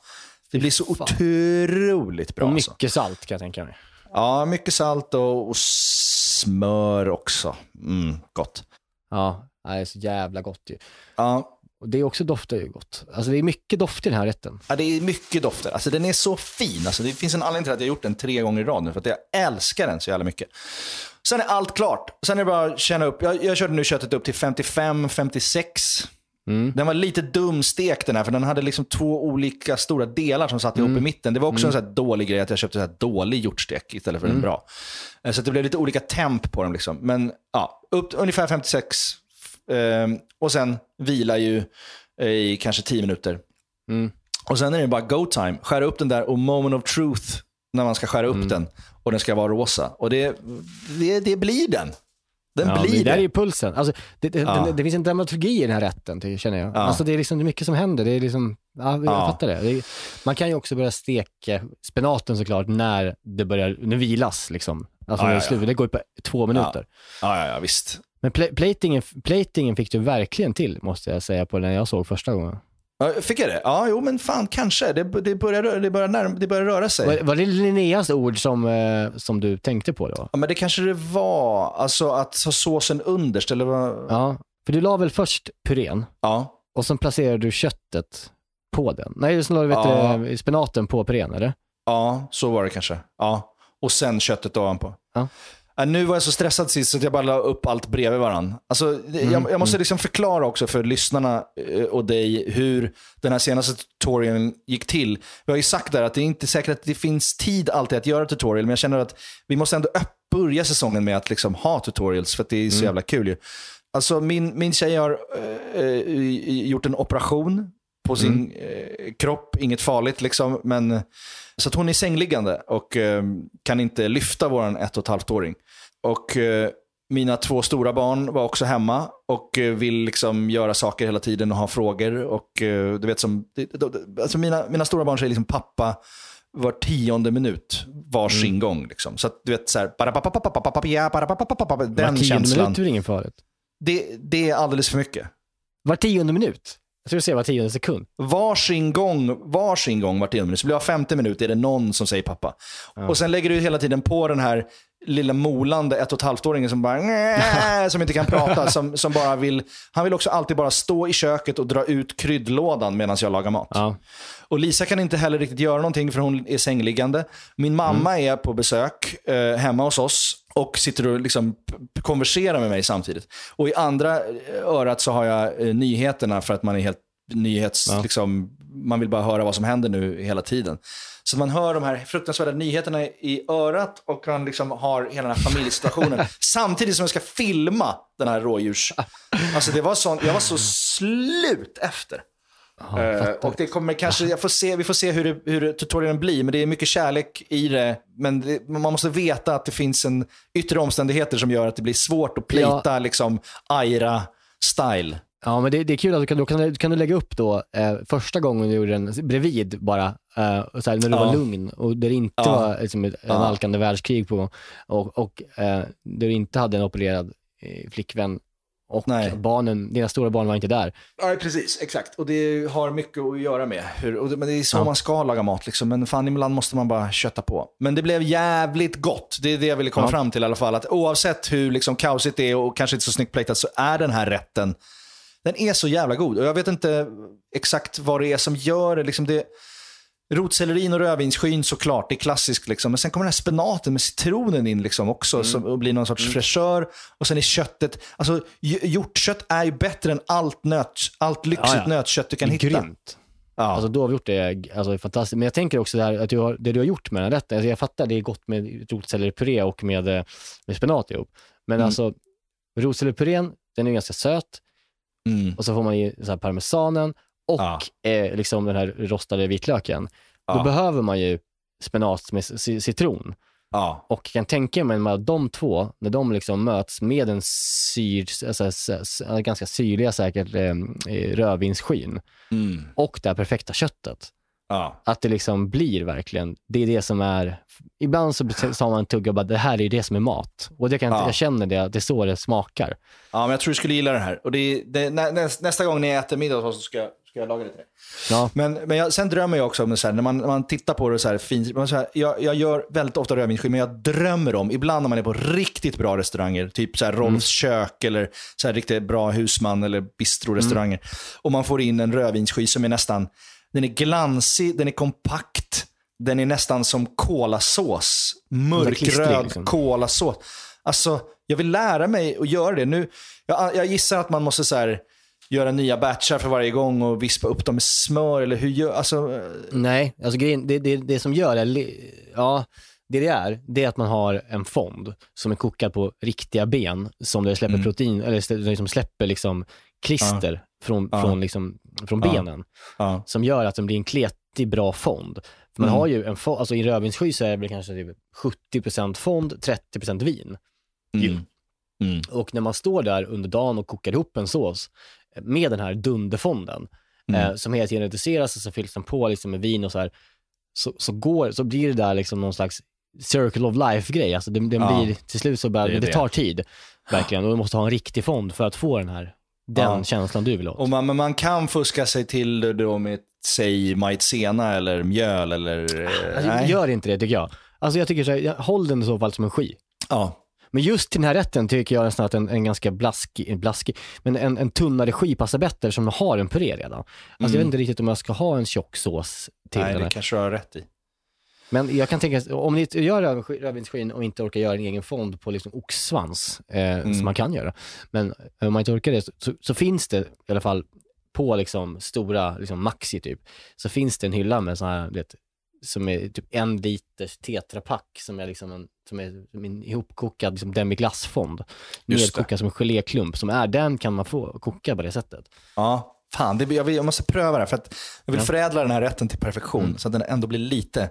Det blir så Fan. otroligt Ja. bra. Och Alltså. mycket salt kan jag tänka mig. Ja, mycket salt och, och smör också. Mm, gott. Ja, det är så jävla gott ju. Ja, Och det är också doftar ju gott. Alltså det är mycket doft i den här rätten. Ja, det är mycket dofter. Alltså, den är så fin. Alltså, det finns en anledning till att jag har gjort den tre gånger i rad nu, för att jag älskar den så jävla mycket. Sen är allt klart. Sen är det bara att känna upp. Jag, jag körde nu köttet upp till 55-56. Den var lite dumstekt den här, för den hade liksom två olika stora delar som satt ihop i mitten. Det var också en sån här dålig grej att jag köpte så dålig hjortstek istället för en bra. Eh, Så det blev lite olika temp på dem. Liksom. Men ja, upp ungefär 56. Ehm, och sen vila ju eh, i kanske 10 minuter. Och sen är det bara go time. Skära upp den där och moment of truth när man ska skära upp den. Och den ska vara rosa. Och det, det, det blir den. Den Ja, blir det där är ju pulsen. Alltså, det, det, Ja. det, det finns en dramaturgi i den här rätten, känner jag. Ja. Alltså, det är liksom mycket som händer. Det är liksom, ja, jag Ja. fattar det. man kan ju också börja steka spenaten såklart när det börjar, när vilas. Liksom. Alltså, Ja, när ja, det, går ju på två minuter. Ja, ja, ja, visst. Men pla- platingen, platingen fick du verkligen till, måste jag säga, på när jag såg första gången. Fick jag det? Ja, jo, men fan kanske. Det, det, börjar, det, börjar, närm- det börjar röra sig. Var, var det Linneas ord som, eh, som du tänkte på då? Ja, men det kanske det var. Alltså att ha såsen underst, eller vad? Ja, för du la väl först purén Ja. och sen placerade du köttet på den? Nej, sen la du Ja. spenaten på purén, eller? Ja, så var det kanske. Ja. Och sen köttet ovanpå. Ja. Nu var jag så stressad sist så att jag bara la upp allt bredvid varandra. Alltså, Mm, jag, jag måste liksom förklara också för lyssnarna eh, och dig hur den här senaste tutorialen gick till. Vi har ju sagt där att det är inte säkert att det finns tid alltid att göra tutorial, men jag känner att vi måste ändå börja säsongen med att liksom ha tutorials, för det är Mm. så jävla kul ju. Alltså min, min tjej har eh, gjort en operation på sin Mm. eh, kropp, inget farligt liksom, men så hon är sängliggande och eh, kan inte lyfta vår ett och ett halvt-åring. Och eh, mina två stora barn var också hemma och eh, vill liksom göra saker hela tiden och ha frågor. Och, eh, du vet, som, alltså mina, mina stora barn säger liksom pappa var tionde minut varsin mm. gång. Liksom. Så att du vet, så här, den känslan. Var tionde minut är ingen farligt. Det, det är alldeles för mycket. Var tionde minut? Sekund. Varsin gång, varsin gång var tionde minut. Så blir det 50 minuter är det någon som säger pappa. Och sen lägger du hela tiden på den här lilla molande ett och ett halvt-åringen som bara som inte kan prata. Som, som bara vill, han vill också alltid bara stå i köket och dra ut kryddlådan medan jag lagar mat. Ja. Och Lisa kan inte heller riktigt göra någonting för hon är sängliggande. Min mamma är på besök eh, hemma hos oss och sitter och liksom konverserar med mig samtidigt. Och i andra eh, örat så har jag eh, nyheterna för att man är helt nyhets... Ja. Liksom, man vill bara höra vad som händer nu hela tiden. Så man hör de här fruktansvärda nyheterna i örat och man liksom har hela den här familjesituationen. samtidigt som jag ska filma den här rådjurs... Alltså det var sån, jag var så slut efter. Eh, och det kommer kanske, jag får se, vi får se hur, det, hur tutorialen blir, men det är mycket kärlek i det. Men det, man måste veta att det finns en yttre omständigheter som gör att det blir svårt att plita liksom Aira-style. Ja, men det, det är kul att du kan, då kan, du, kan du lägga upp då eh, första gången du gjorde den bredvid bara, eh, och så här, när du Ja. var lugn och där det inte Ja. var liksom, ett Ja. alkande världskrig på och, och eh, du inte hade en opererad eh, flickvän och Nej. barnen, dina stora barn var inte där. Ja, precis. Exakt. Och det har mycket att göra med. Hur, och det, men det är så Ja. man ska laga mat. Liksom. Men fan, ibland måste man bara kötta på. Men det blev jävligt gott. Det är det jag ville komma Ja. fram till i alla fall. Att oavsett hur liksom, kaosigt det är och kanske inte så snyggt platat så är den här rätten, den är så jävla god. Och jag vet inte exakt vad det är som gör det. Liksom det Rotsellerin och rödvinsskyn såklart, det är klassiskt. Liksom. Men sen kommer den här spenaten med citronen in liksom också som, och blir någon sorts fräschör. Och sen är köttet, alltså hj- hjortkött är ju bättre än allt, nöt, allt lyxigt Ja, ja. nötkött du kan Det är hitta. Grymt. Ja. Alltså då har vi gjort det alltså, fantastiskt. Men jag tänker också det här, att du har, det du har gjort med den här rätten, alltså, jag fattar det är gott med rotselleripuré och med, eh, med spenat ihop. Men Mm. alltså rotselleripurén, den är ganska söt mm. och så får man ju så här parmesanen och Ja. eh, liksom den här rostade vitlöken. Då Ja. behöver man ju spenat med ci- citron. ja. Och kan tänka mig att de två, när de liksom möts med en syr, alltså, ganska syrliga säkert eh, eh, rödvinsskyn Mm. och det här perfekta köttet. Ja. Att det liksom blir verkligen, det är det som är, ibland så sa man en tugga och bara, det här är det som är mat. Och det kan, Ja. jag känner det, det är så det smakar. Ja, men jag tror du skulle gilla det här. Och det, det, nä, nä, nästa gång ni äter middag så ska, ska jag laga det till dig? Ja. Men, men jag, sen drömmer jag också om, det så här, när, man, när man tittar på det så här fint, man så här, jag, jag gör väldigt ofta rödvinsskivor, men jag drömmer om, ibland när man är på riktigt bra restauranger, typ så här Rolfs kök eller så här riktigt bra husman eller bistrorestauranger, och man får in en rödvinsskiva som är nästan, den är glansig, den är kompakt, den är nästan som kolasås. Mörkröd liksom. kolasås. Alltså, jag vill lära mig att göra det. Nu, jag, jag gissar att man måste så här, göra nya batchar för varje gång och vispa upp dem med smör eller hur gör, alltså, eh, Nej, alltså grejen, det, det, det som gör det, ja, det det är, det är att man har en fond som är kokad på riktiga ben som det släpper Mm. protein, eller liksom släpper liksom klister från, Ja. från, liksom, från benen. ja. Som gör att den blir en kletig bra fond. För man Mm. har ju en fond, alltså i rödvinssky så är det väl kanske typ 70% fond, 30% vin. Mm. Mm. Och när man står där under dagen och kokar ihop en sås med den här dunderfonden, Mm. eh, som hela tiden reduceras och så fylls den på liksom med vin och så här, så, så, går, så blir det där liksom någon slags circle of life-grej. Alltså det, den Ja. blir, till slut så bara, Det det, det. tar tid, verkligen. Och du måste ha en riktig fond för att få den här, den Ja. känslan du vill åt. Och man, men man kan fuska sig till det då med, säg, maizena eller mjöl eller... eh, Alltså, nej. gör inte det tycker jag. Alltså jag tycker så här, håll den i så fall som en ski. Ja. Men just till den här rätten tycker jag nästan att en, en ganska blaskig, blaskig, men en, en tunnare ski passar bättre som har en puré redan. Alltså jag vet inte riktigt om jag ska ha en tjock sås till Mm. Nej, den det här. kanske du har rätt i. Men jag kan tänka, om ni gör rödvins- rödvinsskinn och inte orkar göra en egen fond på liksom oxsvans, eh, Mm. som man kan göra, men om man inte orkar det så, så, finns det i alla fall på liksom stora, liksom Maxi typ, så finns det en hylla med sådana här, vet, som är typ en liters tetrapack som är liksom en, som är en ihopkokad liksom demiglassfond. Nedkokad som en geléklump som är, den kan man få koka på det sättet. Ja, fan, det, jag, vill, jag måste pröva det här för att jag vill Ja. förädla den här rätten till perfektion Mm. så att den ändå blir lite.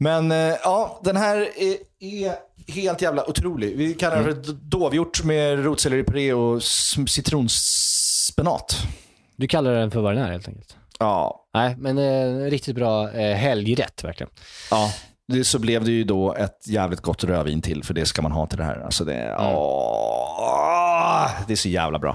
Men eh, ja, den här är, är helt jävla otrolig. Vi kallar den Mm. för dovhjort med rotselleripuré och citronspenat. Du kallar den för vad den är helt enkelt. Ja, Nej, men eh, riktigt bra eh, helgrätt verkligen. ja. Det, så blev det ju då ett jävligt gott rödvin till, för det ska man ha till det här. Alltså det, Mm. åh, det är så jävla bra.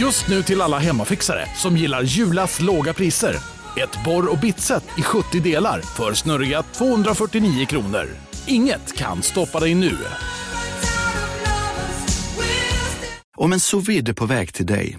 Just nu till alla hemmafixare som gillar Julas låga priser. Ett borr och bitset i 70 delar för snurriga 249 kronor. Inget kan stoppa dig nu. Om en sous på väg till dig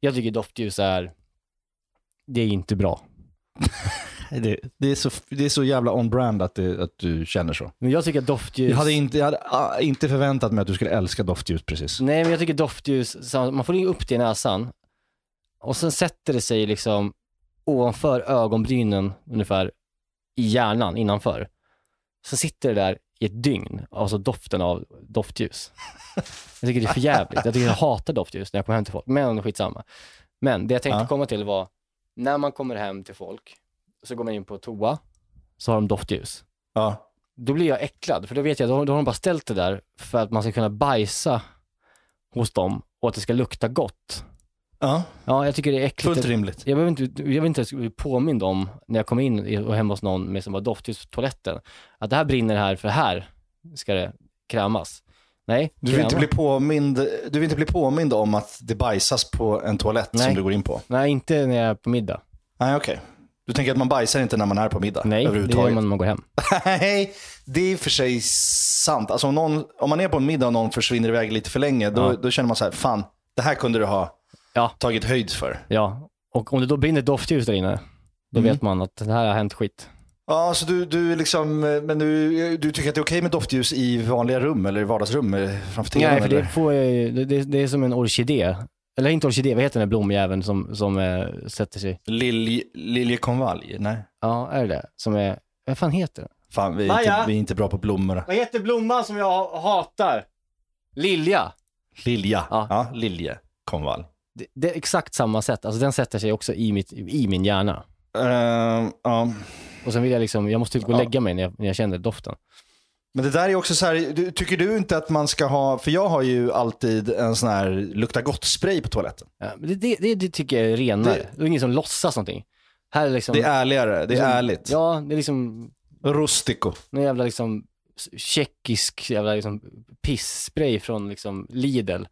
Jag tycker doftljus är, det är inte bra. Det, det, är så, det är så jävla on-brand att, det, att du känner så. Men jag tycker att doftljus... Jag hade, inte, jag hade ah, inte förväntat mig att du skulle älska doftljus precis. Nej, men jag tycker doftljus, man får in upp det i näsan och sen sätter det sig liksom ovanför ögonbrynen ungefär i hjärnan innanför. Så sitter det där i ett dygn, alltså doften av doftljus. Jag tycker det är för jävligt. Jag tycker jag hatar doftljus när jag kommer hem till folk, men skitsamma. Men det jag tänkte Ja. komma till var, när man kommer hem till folk, så går man in på toa, så har de doftljus. Ja. Då blir jag äcklad, för då vet jag, då, då har de bara ställt det där för att man ska kunna bajsa hos dem och att det ska lukta gott. Ja, Ja, jag tycker det är äckligt. fullt rimligt. Jag behöver inte, jag vill inte bli påmind om när jag kommer in och hemma hos någon med som var doftljus på toaletten, att det här brinner här för här ska det krämas. Nej, Du vill, inte bli påmind, du vill inte bli påmind om att det bajsas på en toalett Nej. som du går in på? Nej, inte när jag är på middag. Nej, okej. Du tänker att man bajsar inte när man är på middag? Nej, det gör man när man går hem. Nej, det är i och för sig ledsamt. Alltså om, någon, om man är på en middag och någon försvinner iväg lite för länge, då, Ja. då känner man så här, fan, det här kunde du ha Ja. tagit höjd för. Ja, och om det då brinner ett doftljus där inne, då Mm. vet man att det här har hänt skit. Ja, så du, du, liksom, men du, du tycker att det är okej med doftljus i vanliga rum eller i vardagsrum eh, framför tvn? Nej, för eller? det, får, ju- det, det, det är som en orkidé. Eller inte orkidé, vad heter den där blomjäveln som, som eh, sätter sig? Lilj, liljekonvalj? Nej. Ja, är det det? Som är, vad fan heter den? Fan, vi är, Maja! inte, vi är inte bra på blommor. Vad heter blomman som jag hatar? Lilja. Lilja. Ja. Ja, liljekonvalj. Det, det är exakt samma sätt, alltså den sätter sig också i, mitt, i min hjärna. Ehm, ja. Och sen vill jag liksom, jag måste gå och lägga mig när jag, när jag känner doften. Men det där är också så här, tycker du inte att man ska ha, för jag har ju alltid en sån här lukta gott-spray på toaletten. Ja, det, det, det, tycker jag är renare. Det- Det, är ingen som låtsas någonting. Här är liksom... Det är ärligare, det är liksom- ärligt. Ja, det är liksom Rustico. någon jävla liksom tjeckisk jävla liksom pissspray från liksom Lidl.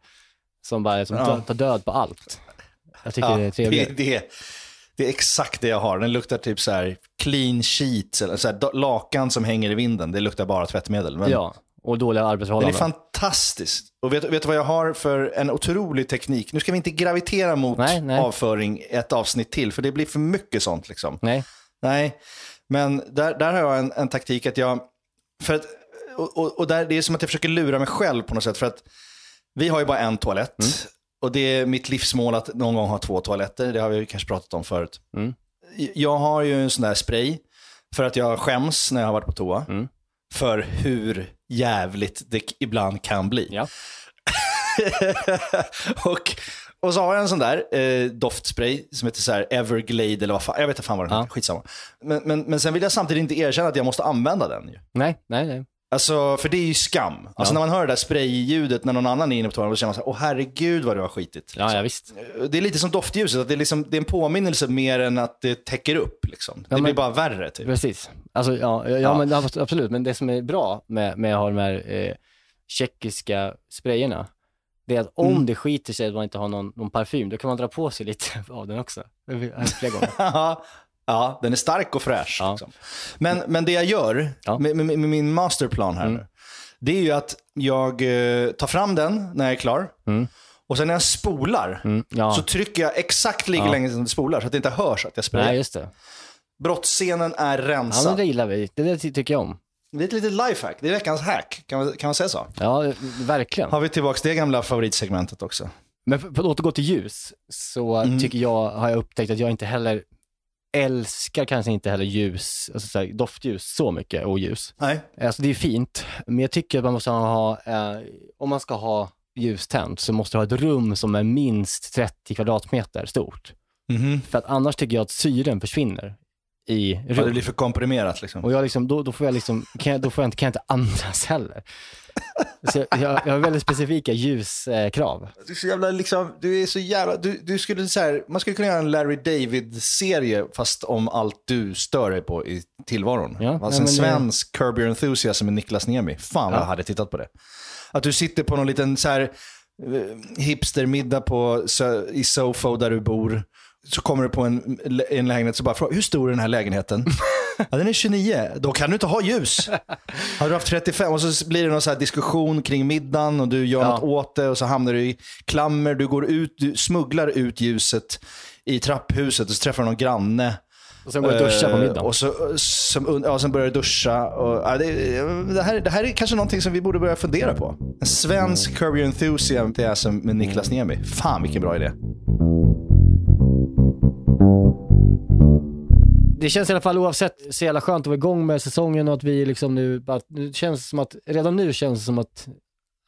Som bara som Ja. tar- död på allt. Jag tycker Ja, det är trevligt. det, det, det är exakt det jag har. Den luktar typ så här clean sheets, eller så här lakan som hänger i vinden. Det luktar bara tvättmedel. Men Ja, och dåliga Den är arbetsförhållanden. fantastisk. Och vet, vet du vad jag har för en otrolig teknik? Nu ska vi inte gravitera mot Nej, nej. avföring ett avsnitt till, för det blir för mycket sånt. Liksom. Nej, Nej, men där, där har jag en, en taktik att jag... För att, och, och, och där, det är som att jag försöker lura mig själv på något sätt. För att vi har ju bara en toalett. Mm. Och det är mitt livsmål att någon gång ha två toaletter. Det har vi kanske pratat om förut. Mm. Jag har ju en sån där spray för att jag skäms när jag har varit på toa. Mm. För hur jävligt det ibland kan bli. Ja. och, och så har jag en sån där eh, doftspray som heter så här Everglade eller vad fan, jag vet inte fan vad den Ja. heter, skitsamma. Men, men, men sen vill jag samtidigt inte erkänna att jag måste använda den. Ju. nej, nej, nej. Alltså, för det är ju skam. Alltså när man hör det där sprayljudet när någon annan är inne på toan, då känner man så här, åh herregud vad du har skitit. Ja, ja visst. Det är lite som doftljuset, att det är, liksom, det är en påminnelse mer än att det täcker upp. Liksom. Det men- blir bara värre. Typ. Precis. Alltså, ja, ja, Ja. Men, abs- absolut. Men det som är bra med, med att ha de här eh, tjeckiska sprayerna, det är att om Mm. det skiter sig att man inte har någon, någon parfym, då kan man dra på sig lite av den också. Det har jag flera gånger. ja, den är stark och fräsch. Ja. Liksom. Men, men det jag gör Ja. med, med, med min masterplan här Mm. nu, det är ju att jag eh, tar fram den när jag är klar. Mm. Och sen när jag spolar Mm, ja. så trycker jag exakt lika Ja. länge som det spolar så att det inte hörs att jag sprayar. Nej, just det. Brottsscenen är Ja, rensad. men det gillar vi. Det ty- tycker jag om. Det är ett litet lifehack. Det är veckans hack. Kan man, kan man säga så? Ja, verkligen. Har vi tillbaka det gamla favoritsegmentet också? Men för, för att återgå till ljus, så Mm. tycker jag, har jag upptäckt att jag inte heller älskar kanske inte heller ljus, alltså så här, doftljus så mycket och ljus. Nej. Alltså det är fint, men jag tycker att man måste ha, eh, om man ska ha ljus tänt så måste du ha ett rum som är minst 30 kvadratmeter stort. Mhm. För att annars tycker jag att syren försvinner i Ja, det rum. blir för komprimerat liksom. Och jag liksom, då, då får jag liksom, kan jag, då får jag inte, kan jag inte andas heller. Så jag, jag, har väldigt specifika ljuskrav. Du är så jävla liksom, du är så jävla, du, du skulle så här, man skulle kunna göra en Larry David-serie fast om allt du stör dig på i tillvaron. Ja, alltså en svensk Curb Your Enthusiasm med Niklas Niemi. Fan vad Ja. jag hade tittat på det. Att du sitter på någon liten så här eh, hipstermiddag på, i Sofo där du bor. Så kommer du på en, en lägenhet så bara frågar hur stor är den här lägenheten? ja, den är 29. Då kan du inte ha ljus. Hade du haft 35 och så blir det någon så här diskussion kring middagen och du gör Ja. något åt det och så hamnar du i klammer. Du går ut, du smugglar ut ljuset i trapphuset och så träffar du någon granne. Och sen går jag och duschar på Eh, middagen. Och så, som, ja, sen börjar du duscha. Och, ja, det, det, här, det här är kanske någonting som vi borde börja fundera på. En svensk Curb Your Enthusiasm med Niklas Niemi. Fan vilken bra idé. Det känns i alla fall oavsett så jävla skönt att vara igång med säsongen och att vi liksom nu, bara, det känns som att, redan nu känns det som att,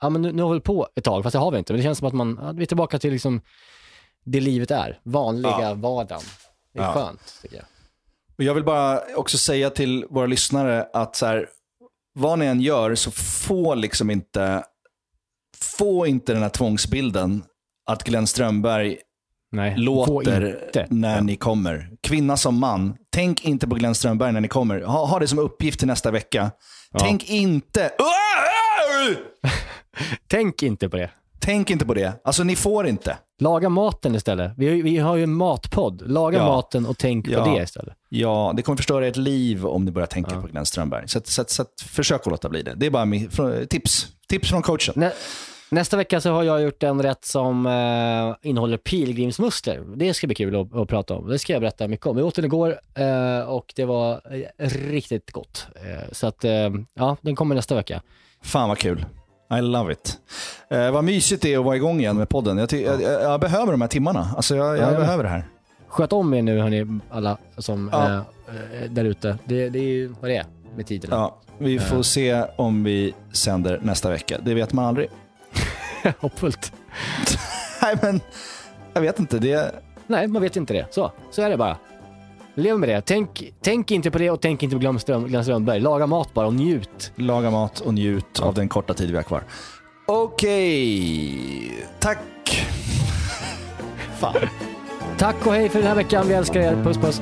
ja men nu, nu har vi på ett tag, fast det har vi inte, men det känns som att man, ja, vi är tillbaka till liksom det livet är, vanliga Ja. vardagen. Det är Ja. skönt tycker jag. Och jag vill bara också säga till våra lyssnare att så här, vad ni än gör så få liksom inte, få inte den här tvångsbilden att Glenn Strömberg Nej, låter när Ja. ni kommer. Kvinna som man, tänk inte på Glenn Strömberg när ni kommer. Ha, ha det som uppgift till nästa vecka. Ja. Tänk inte... Tänk inte på det. Tänk inte på det. Alltså ni får inte. Laga maten istället. Vi har, ju- vi har ju en matpodd. Laga Ja. maten och tänk Ja. på det istället. Ja, det kommer förstöra ert liv om ni börjar tänka på Glenn Strömberg. Så, så, så att, försök att låta bli det. Det är bara mi- från, tips. Tips från coachen. Nä, nästa vecka så har jag gjort en rätt som eh, innehåller pilgrimsmusslor. Det ska bli kul att, att prata om. Det ska jag berätta mycket om. Jag åt den igår eh, och det var eh, riktigt gott. Eh, så att, eh, ja, den kommer nästa vecka. Fan vad kul. I love it. Eh, vad mysigt det är att vara igång igen med podden. Jag, jag, jag, behöver de här timmarna. Alltså jag, jag Ja, behöver det här. Sköt om er nu hörni, alla som Ja. eh, eh, där ute. Det, det är ju vad det är med tiderna. Ja, vi får se om vi sänder nästa vecka. Det vet man aldrig. Hoppfullt. Nej, men jag vet inte. Det... Nej, man vet inte det. Så, så är det bara. Lev med det. Tänk, tänk inte på det och tänk inte på Glenn, Ström, Glenn Strömberg. Laga mat bara och njut. Laga mat och njut av den korta tid vi har kvar. Okej, tack. Fan. Tack och hej för den här veckan. Vi älskar er. Puss puss.